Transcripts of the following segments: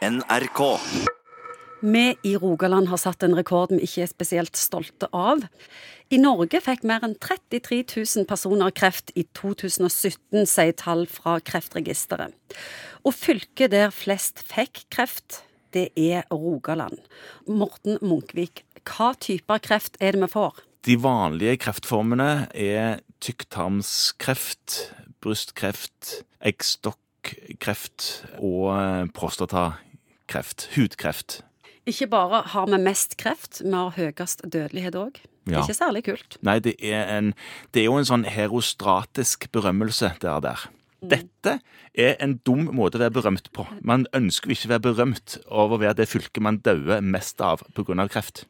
NRK. Vi i Rogaland har satt en rekord vi ikke er spesielt stolte av. I Norge fikk mer enn 33 000 personer kreft i 2017, sier tall fra Kreftregisteret. Og fylket der flest fikk kreft, det er Rogaland. Morten Munkvik, hva typer kreft er det vi får? De vanlige kreftformene er tykktarmskreft, brystkreft, eggstokkreft og prostatakreft. Hudkreft. Ikke bare har vi mest kreft, vi har høyest dødelighet òg. Ja. ikke særlig kult. Nei, det er, en, det er jo en sånn herostratisk berømmelse, det er der. Dette er en dum måte å være berømt på. Man ønsker jo ikke å være berømt over å være det fylket man dauer mest av pga. kreft.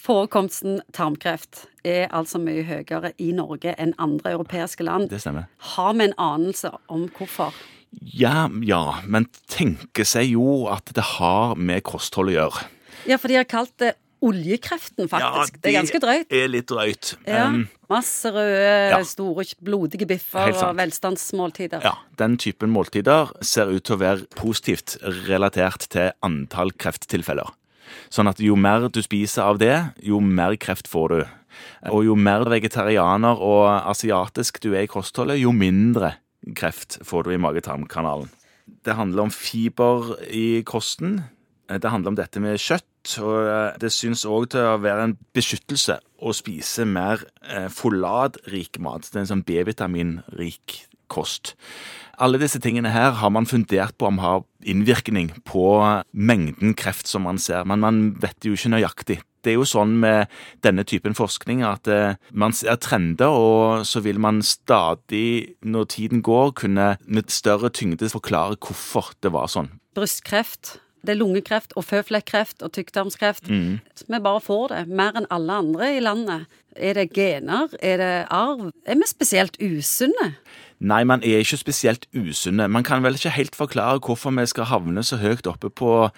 Forekomsten tarmkreft er altså mye høyere i Norge enn andre europeiske land. Det stemmer. Har vi en anelse om hvorfor? Ja, ja, men tenker seg jo at det har med kosthold å gjøre. Ja, for de har kalt det oljekreften, faktisk. det er ganske drøyt. er litt drøyt. Ja, Um, Masse røde, ja. store, blodige biffer og velstandsmåltider. ja, den typen måltider ser ut til å være positivt relatert til antall krefttilfeller. Sånn at jo mer du spiser av det, jo mer kreft får du. Og jo mer vegetarianer og asiatisk du er i kostholdet, jo mindre kreft får du i mage-tarm-kanalen. Det handler om fiber i kosten. Det handler om dette med kjøtt, og det syns òg til å være en beskyttelse å spise mer folladrik mat. Det er en sånn B-vitaminrik kost. Alle disse tingene her har man fundert på om har innvirkning på mengden kreft som man ser, men man vet jo ikke nøyaktig. Det er jo sånn med denne typen forskning at eh, man ser trender, og så vil man stadig, når tiden går, kunne med større tyngde forklare hvorfor det var sånn. Brystkreft, det er lungekreft og føflekkreft og tykktarmskreft. Mm. Vi bare får det, mer enn alle andre i landet. Er det gener? Er det arv? Er vi spesielt usunne? Nei, man er ikke spesielt usunne. Man kan vel ikke helt forklare hvorfor vi skal havne så høyt oppe på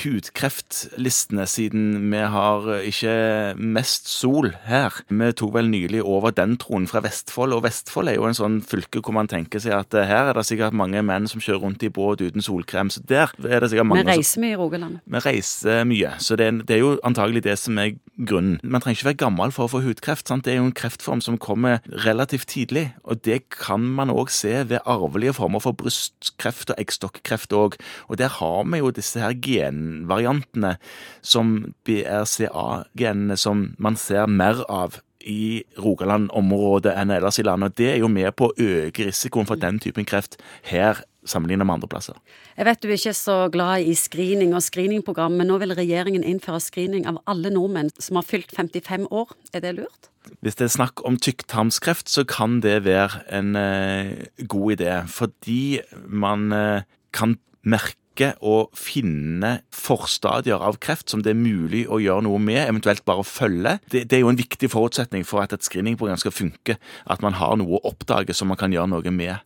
hudkreftlistene, siden vi har ikke mest sol her. Vi tok vel nylig over den tronen fra Vestfold, og Vestfold er jo en sånn fylke hvor man tenker seg at eh, her er det sikkert mange menn som kjører rundt i båt uten solkrem, så der er det sikkert mange Vi reiser mye i Rogaland. vi reiser mye, så det er, det er jo antagelig det som er grunnen. Man trenger ikke være gammel for å få hudkreft. sant? Det er jo en kreftform som kommer relativt tidlig, og det kan man òg se ved arvelige former for brystkreft og eggstokkreft òg. Og der har vi jo disse her genvariantene som BRCA-genene som man ser mer av i Rogaland-området enn ellers i landet. Og det er jo med på å øke risikoen for den typen kreft her sammenlignet med andre plasser. Jeg vet du er ikke så glad i screening og screeningprogram, men nå vil regjeringen innføre screening av alle nordmenn som har fylt 55 år. Er det lurt? Hvis det er snakk om tykktarmskreft, så kan det være en eh, god idé. Fordi man eh, kan merke og finne forstadier av kreft som det er mulig å gjøre noe med, eventuelt bare følge. Det, det er jo en viktig forutsetning for at et screeningprogram skal funke. At man har noe å oppdage som man kan gjøre noe med.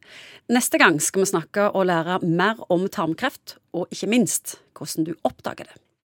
Neste gang skal vi snakke og lære mer om tarmkreft, og ikke minst hvordan du oppdager det.